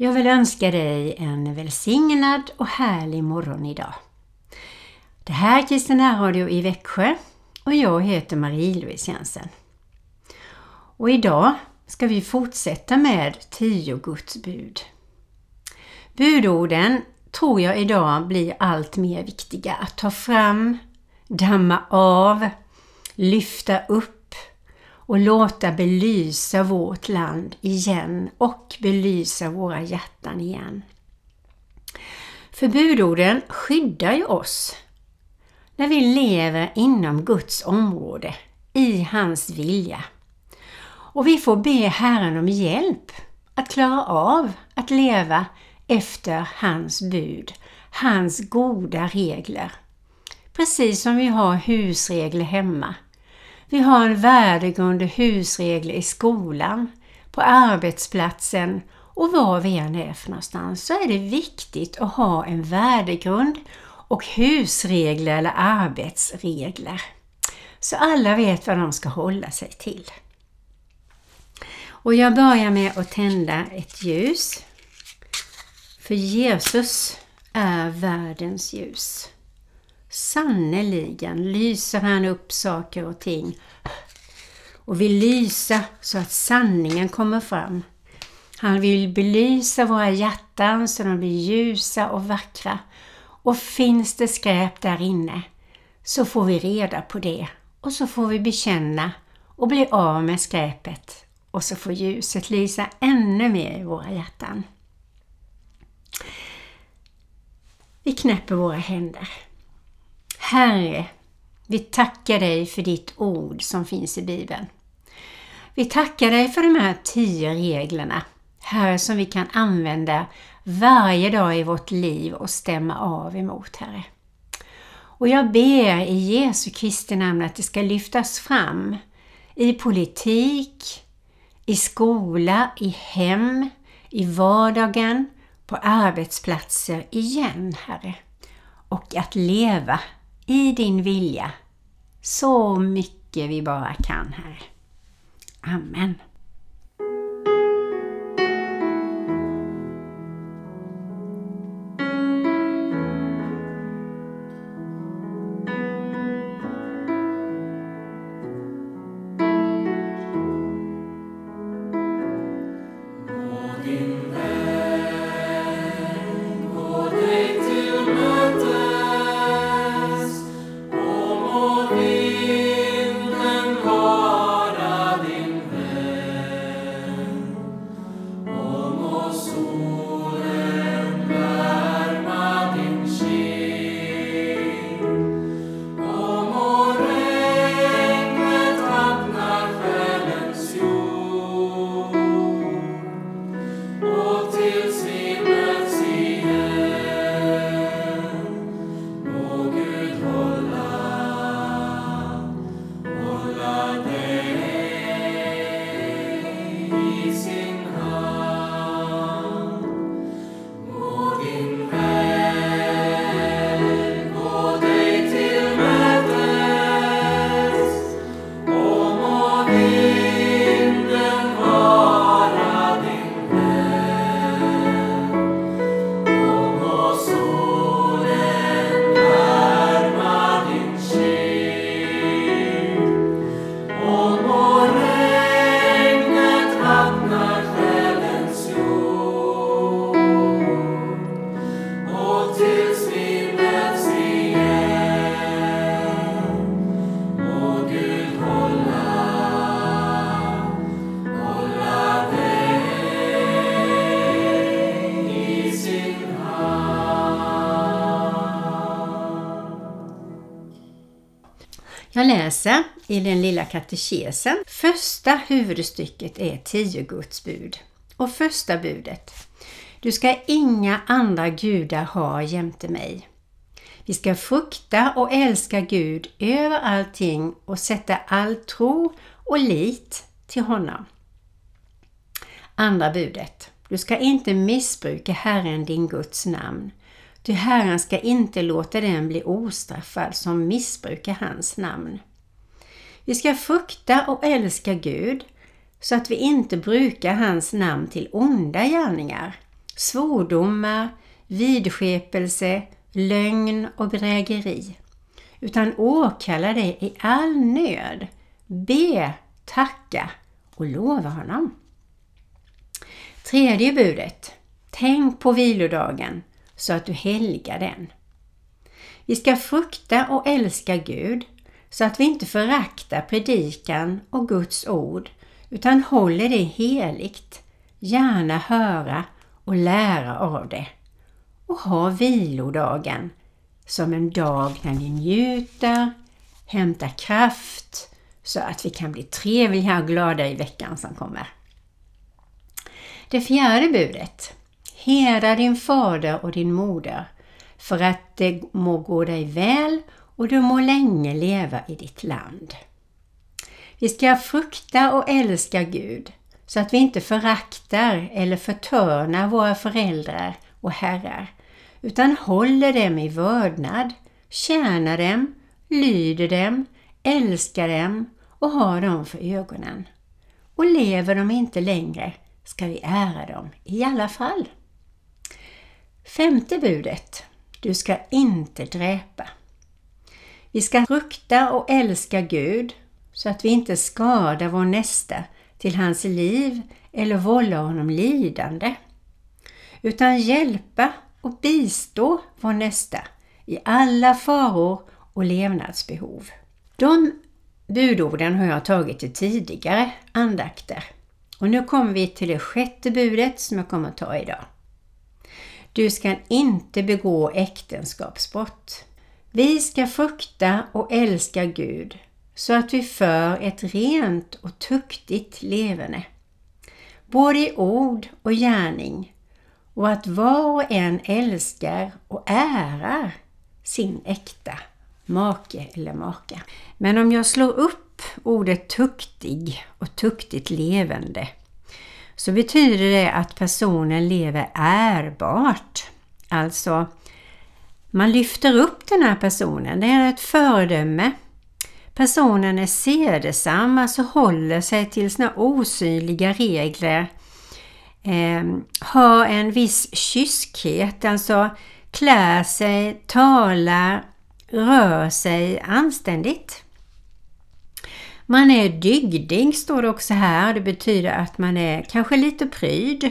Jag vill önska dig en välsignad och härlig morgon idag. Det här är Kristina Radio i Växjö och jag heter Marie-Louise Jensen. Och idag ska vi fortsätta med tio Guds bud. Budorden tror jag idag blir allt mer viktiga att ta fram, damma av, lyfta upp och låta belysa vårt land igen och belysa våra hjärtan igen. För budorden skyddar ju oss när vi lever inom Guds område, i hans vilja. Och vi får be Herren om hjälp att klara av att leva efter hans bud, hans goda regler. Precis som vi har husregler hemma vi har en värdegrund och husregler i skolan, på arbetsplatsen och var vi än är för någonstans så är det viktigt att ha en värdegrund och husregler eller arbetsregler. Så alla vet vad de ska hålla sig till. Och jag börjar med att tända ett ljus. För Jesus är världens ljus. Sannerligen lyser han upp saker och ting och vill lysa så att sanningen kommer fram. Han vill belysa våra hjärtan så de blir ljusa och vackra. Och finns det skräp där inne så får vi reda på det och så får vi bekänna och bli av med skräpet och så får ljuset lysa ännu mer i våra hjärtan. Vi knäpper våra händer. Herre, vi tackar dig för ditt ord som finns i Bibeln. Vi tackar dig för de här tio reglerna, Herre, som vi kan använda varje dag i vårt liv och stämma av emot, Herre. Och jag ber i Jesu Kristi namn att det ska lyftas fram i politik, i skola, i hem, i vardagen, på arbetsplatser igen, Herre. Och att leva i din vilja så mycket vi bara kan, Herre. Amen. Jag läser i den lilla katekesen. Första huvudstycket är tio Guds bud. Och första budet. Du ska inga andra gudar ha jämte mig. Vi ska frukta och älska Gud över allting och sätta all tro och lit till honom. Andra budet. Du ska inte missbruka Herren din Guds namn. Ty Herren ska inte låta den bli ostraffad som missbrukar hans namn. Vi ska frukta och älska Gud så att vi inte brukar hans namn till onda gärningar svordomar, vidskepelse, lögn och bedrägeri. Utan åkalla det i all nöd. Be, tacka och lova honom. Tredje budet. Tänk på vilodagen så att du helgar den. Vi ska frukta och älska Gud så att vi inte föraktar predikan och Guds ord utan håller det heligt, gärna höra och lära av det och ha vilodagen som en dag när vi njuter, hämtar kraft så att vi kan bli trevliga och glada i veckan som kommer. Det fjärde budet. Hedra din fader och din moder för att det må gå dig väl och du må länge leva i ditt land. Vi ska frukta och älska Gud så att vi inte föraktar eller förtörnar våra föräldrar och herrar utan håller dem i vördnad, tjänar dem, lyder dem, älskar dem och har dem för ögonen. Och lever de inte längre ska vi ära dem i alla fall. Femte budet. Du ska inte dräpa. Vi ska frukta och älska Gud så att vi inte skadar vår nästa till hans liv eller vållar honom lidande. Utan hjälpa och bistå vår nästa i alla faror och levnadsbehov. De budorden har jag tagit i tidigare andakter. Och nu kommer vi till det sjätte budet som jag kommer att ta idag. Du ska inte begå äktenskapsbrott. Vi ska frukta och älska Gud så att vi för ett rent och tuktigt leverne. Både i ord och gärning och att var och en älskar och ärar sin äkta make eller maka. Men om jag slår upp ordet tuktig och tuktigt levande så betyder det att personen lever ärbart. Alltså, man lyfter upp den här personen, det är ett föredöme. Personen är sedesam, alltså håller sig till sina osynliga regler. Eh, har en viss kyskhet, alltså klär sig, talar, rör sig anständigt. Man är dygdig står det också här. Det betyder att man är kanske lite pryd.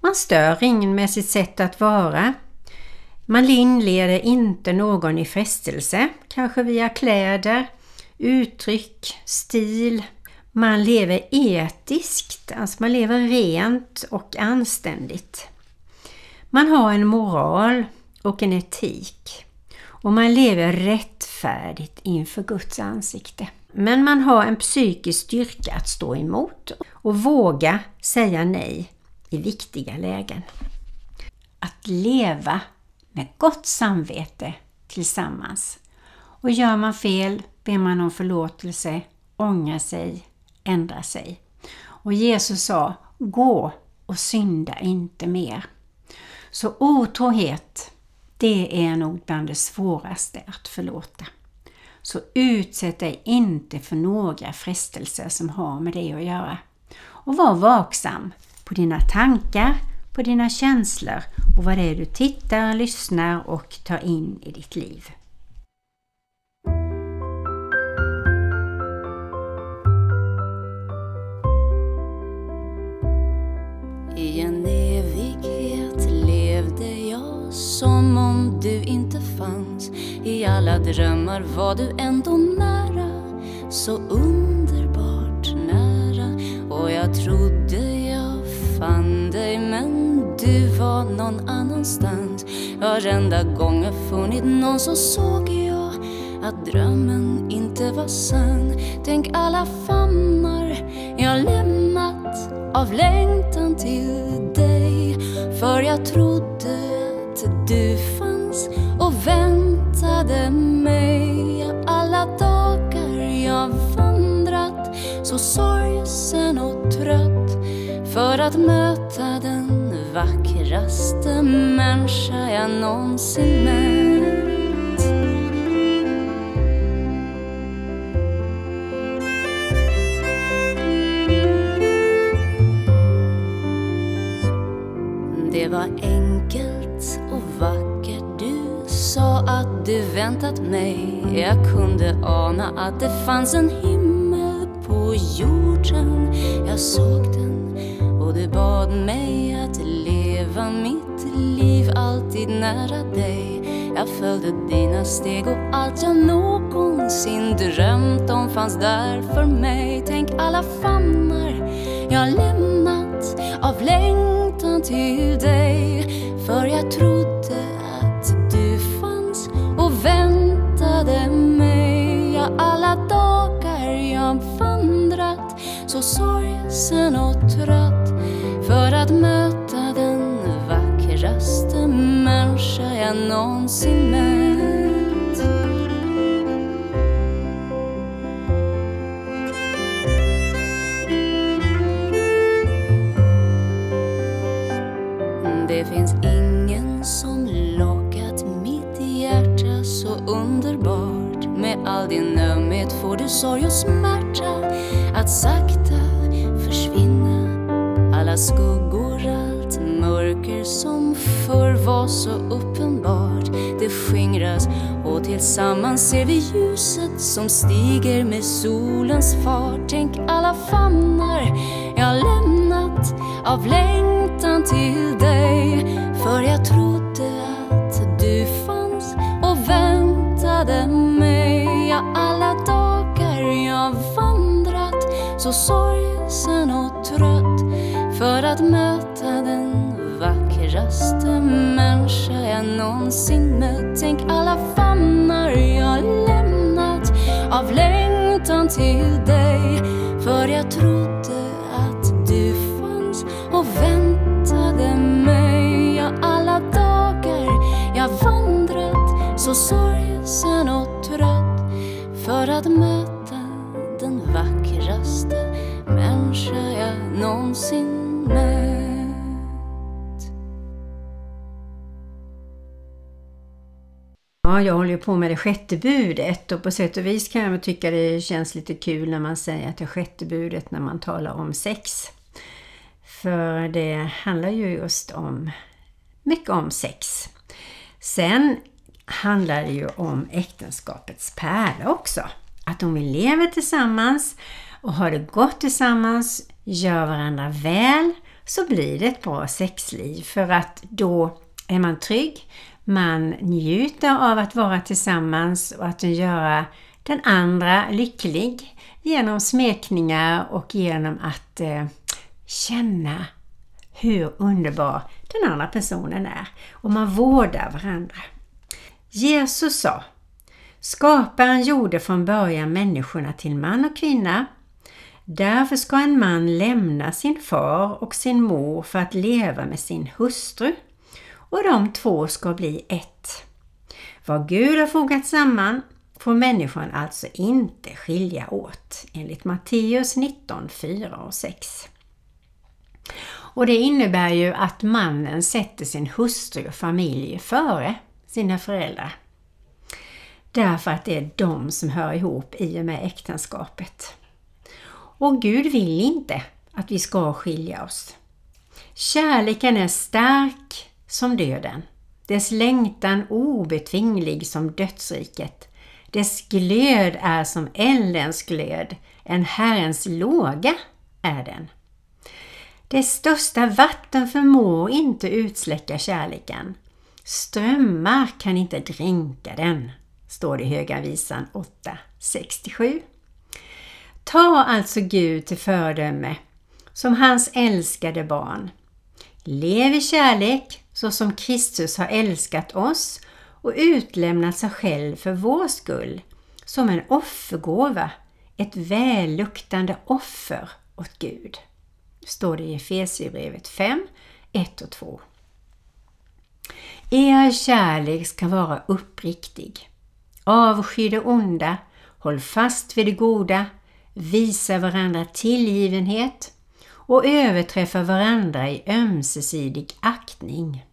Man stör ingen med sitt sätt att vara. Man inleder inte någon i frestelse, kanske via kläder, uttryck, stil. Man lever etiskt, alltså man lever rent och anständigt. Man har en moral och en etik och man lever rättfärdigt inför Guds ansikte. Men man har en psykisk styrka att stå emot och våga säga nej i viktiga lägen. Att leva med gott samvete tillsammans. Och gör man fel ber man om förlåtelse, ångra sig, ändra sig. Och Jesus sa, gå och synda inte mer. Så otrohet, det är nog bland det svåraste att förlåta. Så utsätt dig inte för några frestelser som har med det att göra. Och var vaksam på dina tankar, på dina känslor och vad det är du tittar, lyssnar och tar in i ditt liv. I en evighet levde jag som om i alla drömmar. Var du ändå nära Så underbart nära. Och jag trodde jag fann dig men du var någon annanstans. Varenda gång jag funnit någon så såg jag att drömmen inte var sann. Tänk alla famnar jag lämnat av längtan till dig. För jag trodde att du väntade mig Alla dagar jag vandrat. Så sorgsen och trött för att möta den vackraste människa jag någonsin mött. Det var förväntat mig. Jag kunde ana att det fanns en himmel på jorden. Jag såg den och du bad mig att leva mitt liv alltid nära dig. Jag följde dina steg och allt jag någonsin drömt om fanns där för mig. Tänk alla famnar jag lämnat av längtan till dig. För jag tror och sorgsen och trött för att möta den vackraste människa jag någonsin mött. Det finns ingen som lockat mitt hjärta så underbart Med all din ömhet får du sorg och smärta skuggor, allt mörker som förr var så uppenbart. Det skingras och tillsammans ser vi ljuset som stiger med solens fart. Tänk alla famnar jag lämnat av längtan till dig. För jag trodde att du fanns och väntade mig. Ja, alla dagar jag vandrat så sorgsen och trött för att möta den vackraste människa jag någonsin mött. Tänk alla famnar jag lämnat av längtan till dig. För jag trodde att du fanns och väntade mig. Ja, alla dagar jag vandrat så sorgsen och trött för att möta den vackraste människa jag någonsin Ja, jag håller ju på med det sjätte budet och på sätt och vis kan jag tycka det känns lite kul när man säger att det är sjätte budet när man talar om sex. För det handlar ju just om mycket om sex. Sen handlar det ju om äktenskapets pärla också. Att om vi lever tillsammans och har det gott tillsammans, gör varandra väl, så blir det ett bra sexliv. För att då är man trygg, man njuter av att vara tillsammans och att göra den andra lycklig genom smekningar och genom att eh, känna hur underbar den andra personen är. Och man vårdar varandra. Jesus sa Skaparen gjorde från början människorna till man och kvinna. Därför ska en man lämna sin far och sin mor för att leva med sin hustru och de två ska bli ett. Vad Gud har fogat samman får människan alltså inte skilja åt enligt Matteus 19, 4 och 6. Och det innebär ju att mannen sätter sin hustru och familj före sina föräldrar. Därför att det är de som hör ihop i och med äktenskapet. Och Gud vill inte att vi ska skilja oss. Kärleken är stark som döden, dess längtan obetvinglig som dödsriket. Dess glöd är som eldens glöd, en Herrens låga är den. Det största vatten förmår inte utsläcka kärleken. Strömmar kan inte dränka den, står det i Höga Visan 8.67. Ta alltså Gud till föredöme som hans älskade barn. Lev i kärlek så som Kristus har älskat oss och utlämnat sig själv för vår skull som en offergåva, ett välluktande offer åt Gud. Står det i Efesierbrevet 5, 1 och 2. Er kärlek ska vara uppriktig. Avsky det onda, håll fast vid det goda, visa varandra tillgivenhet och överträffa varandra i ömsesidig aktning.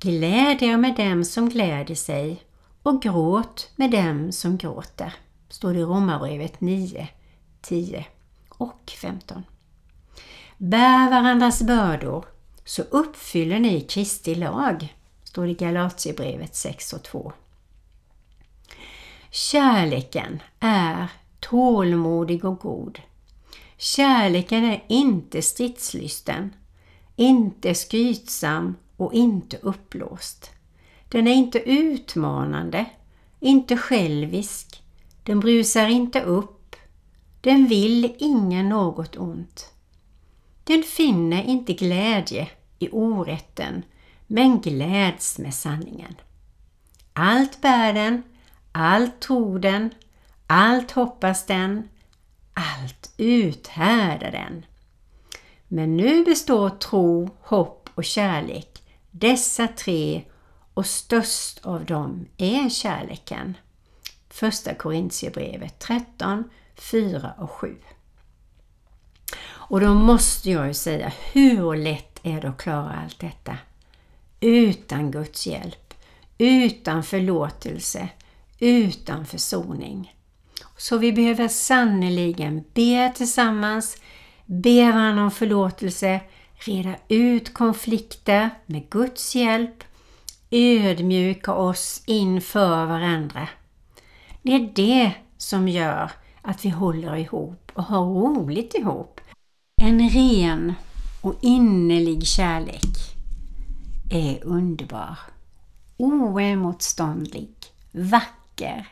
Gläd er med dem som gläder sig och gråt med dem som gråter. Står det i Romarbrevet 9, 10 och 15. Bär varandras bördor så uppfyller ni Kristi lag, står det i Galatierbrevet 6 och 2. Kärleken är tålmodig och god. Kärleken är inte stridslysten, inte skrytsam och inte uppblåst. Den är inte utmanande, inte självisk, den brusar inte upp, den vill ingen något ont. Den finner inte glädje i orätten, men gläds med sanningen. Allt bär den, allt tror den, allt hoppas den, allt uthärdar den. Men nu består tro, hopp och kärlek, dessa tre och störst av dem är kärleken. Första Korintierbrevet 13, 4 och 7. Och då måste jag ju säga, hur lätt är det att klara allt detta? Utan Guds hjälp, utan förlåtelse, utan försoning. Så vi behöver sannoliken be tillsammans, be varandra om förlåtelse, reda ut konflikter med Guds hjälp, ödmjuka oss inför varandra. Det är det som gör att vi håller ihop och har roligt ihop. En ren och innerlig kärlek är underbar, oemotståndlig, vacker,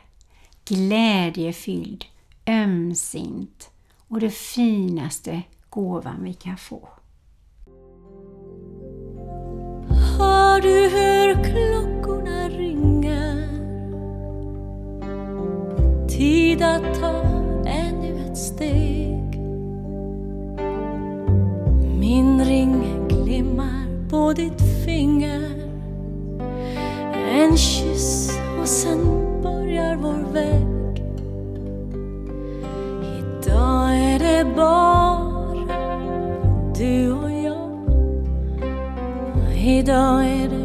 glädjefylld, ömsint och det finaste gåvan vi kan få. Hör du hur klockorna ringer? Tid att ta ännu ett steg. Min ring glimmar på ditt finger. En kyss och sen börjar vår väg. Idag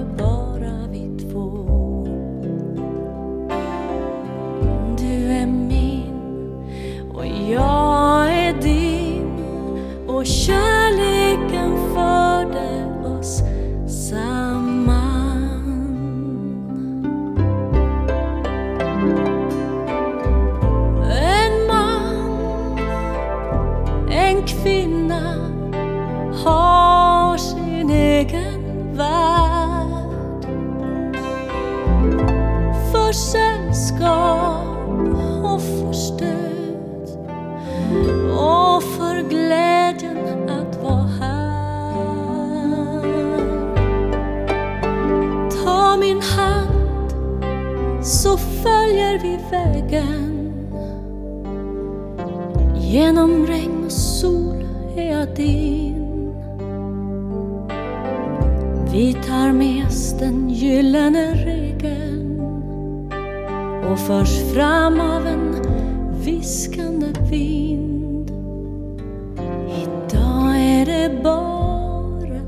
bara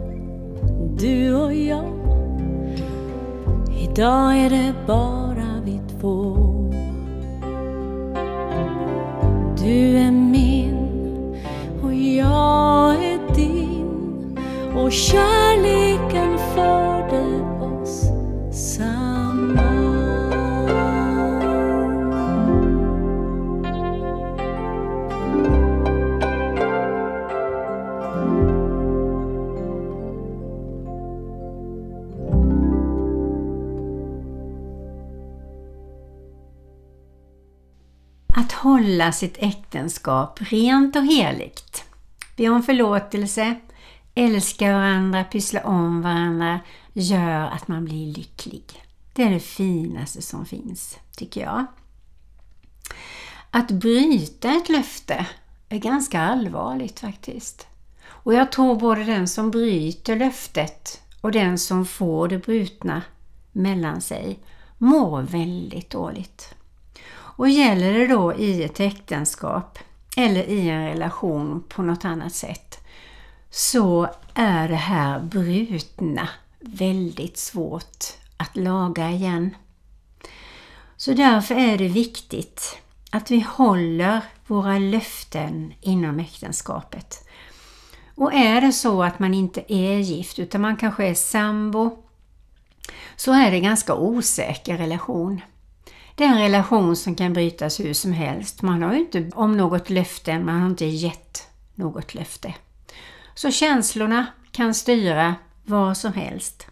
du och jag. Idag är det bara hålla sitt äktenskap rent och heligt. Be om förlåtelse, älska varandra, pyssla om varandra, gör att man blir lycklig. Det är det finaste som finns, tycker jag. Att bryta ett löfte är ganska allvarligt faktiskt. Och jag tror både den som bryter löftet och den som får det brutna mellan sig mår väldigt dåligt. Och gäller det då i ett äktenskap eller i en relation på något annat sätt så är det här brutna väldigt svårt att laga igen. Så därför är det viktigt att vi håller våra löften inom äktenskapet. Och är det så att man inte är gift utan man kanske är sambo så är det ganska osäker relation. Det är en relation som kan brytas hur som helst. Man har ju inte om något löfte, man har inte gett något löfte. Så känslorna kan styra vad som helst.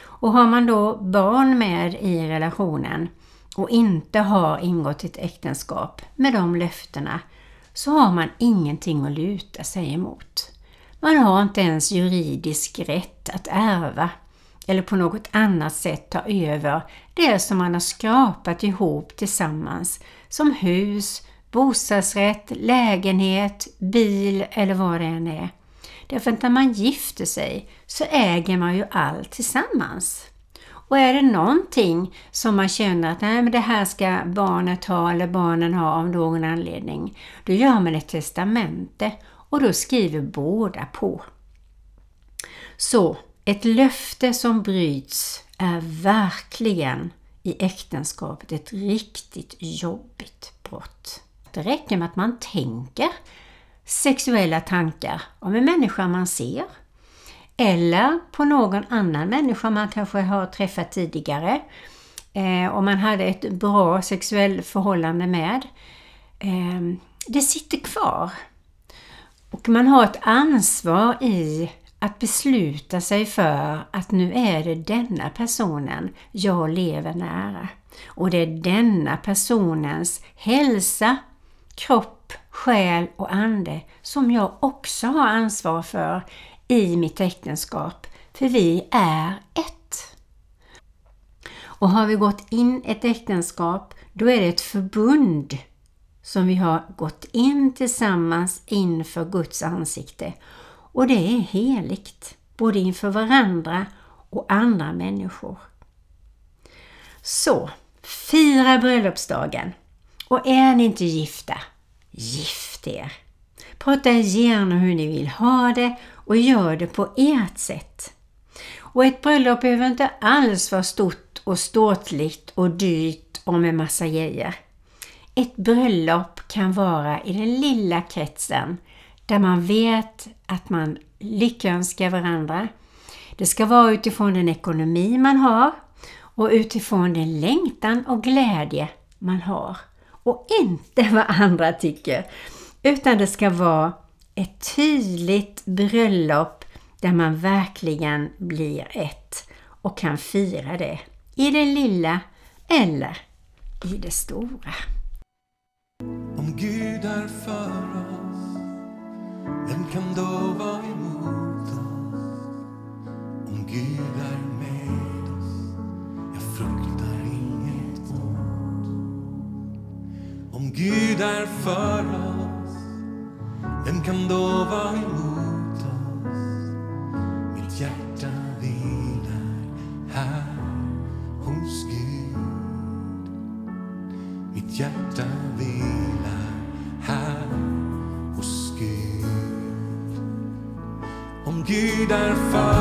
Och har man då barn med i relationen och inte har ingått ett äktenskap med de löftena så har man ingenting att luta sig emot. Man har inte ens juridisk rätt att ärva eller på något annat sätt ta över det som man har skrapat ihop tillsammans som hus, bostadsrätt, lägenhet, bil eller vad det än är. Därför att när man gifter sig så äger man ju allt tillsammans. Och är det någonting som man känner att Nej, men det här ska barnet ha eller barnen ha av någon anledning, då gör man ett testamente och då skriver båda på. Så ett löfte som bryts är verkligen i äktenskapet ett riktigt jobbigt brott. Det räcker med att man tänker sexuella tankar om en människa man ser eller på någon annan människa man kanske har träffat tidigare eh, och man hade ett bra sexuellt förhållande med. Eh, det sitter kvar. Och man har ett ansvar i att besluta sig för att nu är det denna personen jag lever nära. Och det är denna personens hälsa, kropp, själ och ande som jag också har ansvar för i mitt äktenskap. För vi är ett. Och har vi gått in ett äktenskap, då är det ett förbund som vi har gått in tillsammans inför Guds ansikte. Och det är heligt, både inför varandra och andra människor. Så, fira bröllopsdagen! Och är ni inte gifta, gift er! Prata igenom hur ni vill ha det och gör det på ert sätt. Och ett bröllop behöver inte alls vara stort och ståtligt och dyrt och med massa grejer. Ett bröllop kan vara i den lilla kretsen där man vet att man lyckönskar varandra. Det ska vara utifrån den ekonomi man har och utifrån den längtan och glädje man har. Och inte vad andra tycker. Utan det ska vara ett tydligt bröllop där man verkligen blir ett och kan fira det i det lilla eller i det stora. Om Gud är för oss, vem kan då vara emot oss? Om Gud är med oss, jag fruktar inget ont. Om Gud är för oss, vem kan då vara emot Gud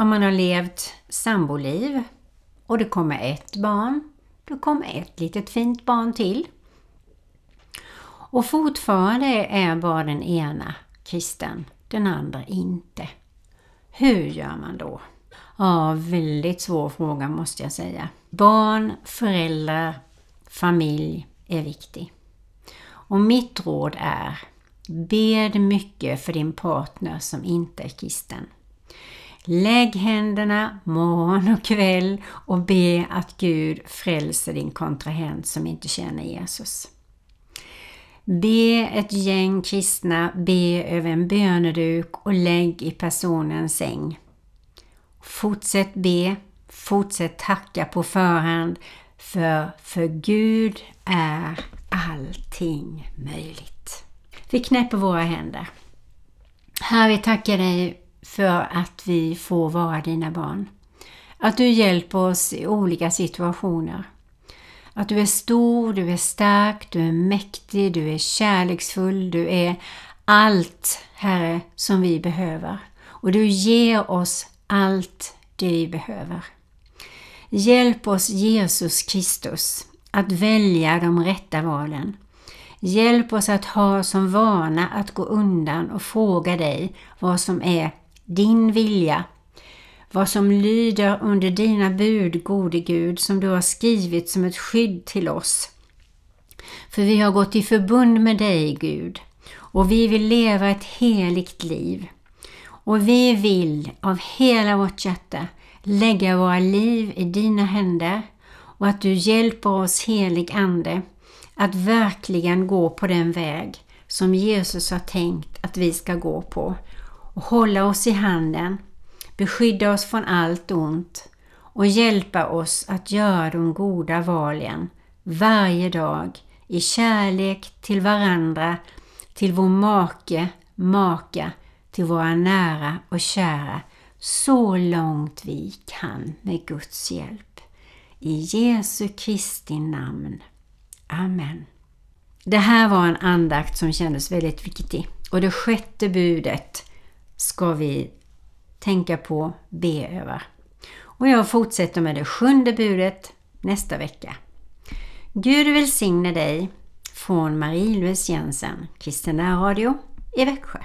Om man har levt samboliv och det kommer ett barn, då kommer ett litet fint barn till. Och fortfarande är bara den ena kristen, den andra inte. Hur gör man då? Ja, väldigt svår fråga måste jag säga. Barn, föräldrar, familj är viktig. Och mitt råd är Bed mycket för din partner som inte är kristen. Lägg händerna morgon och kväll och be att Gud frälser din kontrahent som inte känner Jesus. Be ett gäng kristna be över en böneduk och lägg i personens säng. Fortsätt be, fortsätt tacka på förhand för för Gud är allting möjligt. Vi knäpper våra händer. Herre, vi tackar dig för att vi får vara dina barn. Att du hjälper oss i olika situationer. Att du är stor, du är stark, du är mäktig, du är kärleksfull, du är allt, Herre, som vi behöver. Och du ger oss allt det vi behöver. Hjälp oss Jesus Kristus att välja de rätta valen. Hjälp oss att ha som vana att gå undan och fråga dig vad som är din vilja, vad som lyder under dina bud, gode Gud, som du har skrivit som ett skydd till oss. För vi har gått i förbund med dig, Gud, och vi vill leva ett heligt liv. Och vi vill av hela vårt hjärta lägga våra liv i dina händer och att du hjälper oss, helig Ande, att verkligen gå på den väg som Jesus har tänkt att vi ska gå på och hålla oss i handen, beskydda oss från allt ont och hjälpa oss att göra de goda valen varje dag i kärlek till varandra, till vår make, maka, till våra nära och kära så långt vi kan med Guds hjälp. I Jesu Kristi namn. Amen. Det här var en andakt som kändes väldigt viktig och det sjätte budet ska vi tänka på, be över. Och jag fortsätter med det sjunde budet nästa vecka. Gud välsigne dig från Marie-Louise Jensen, Kristina Radio i Växjö.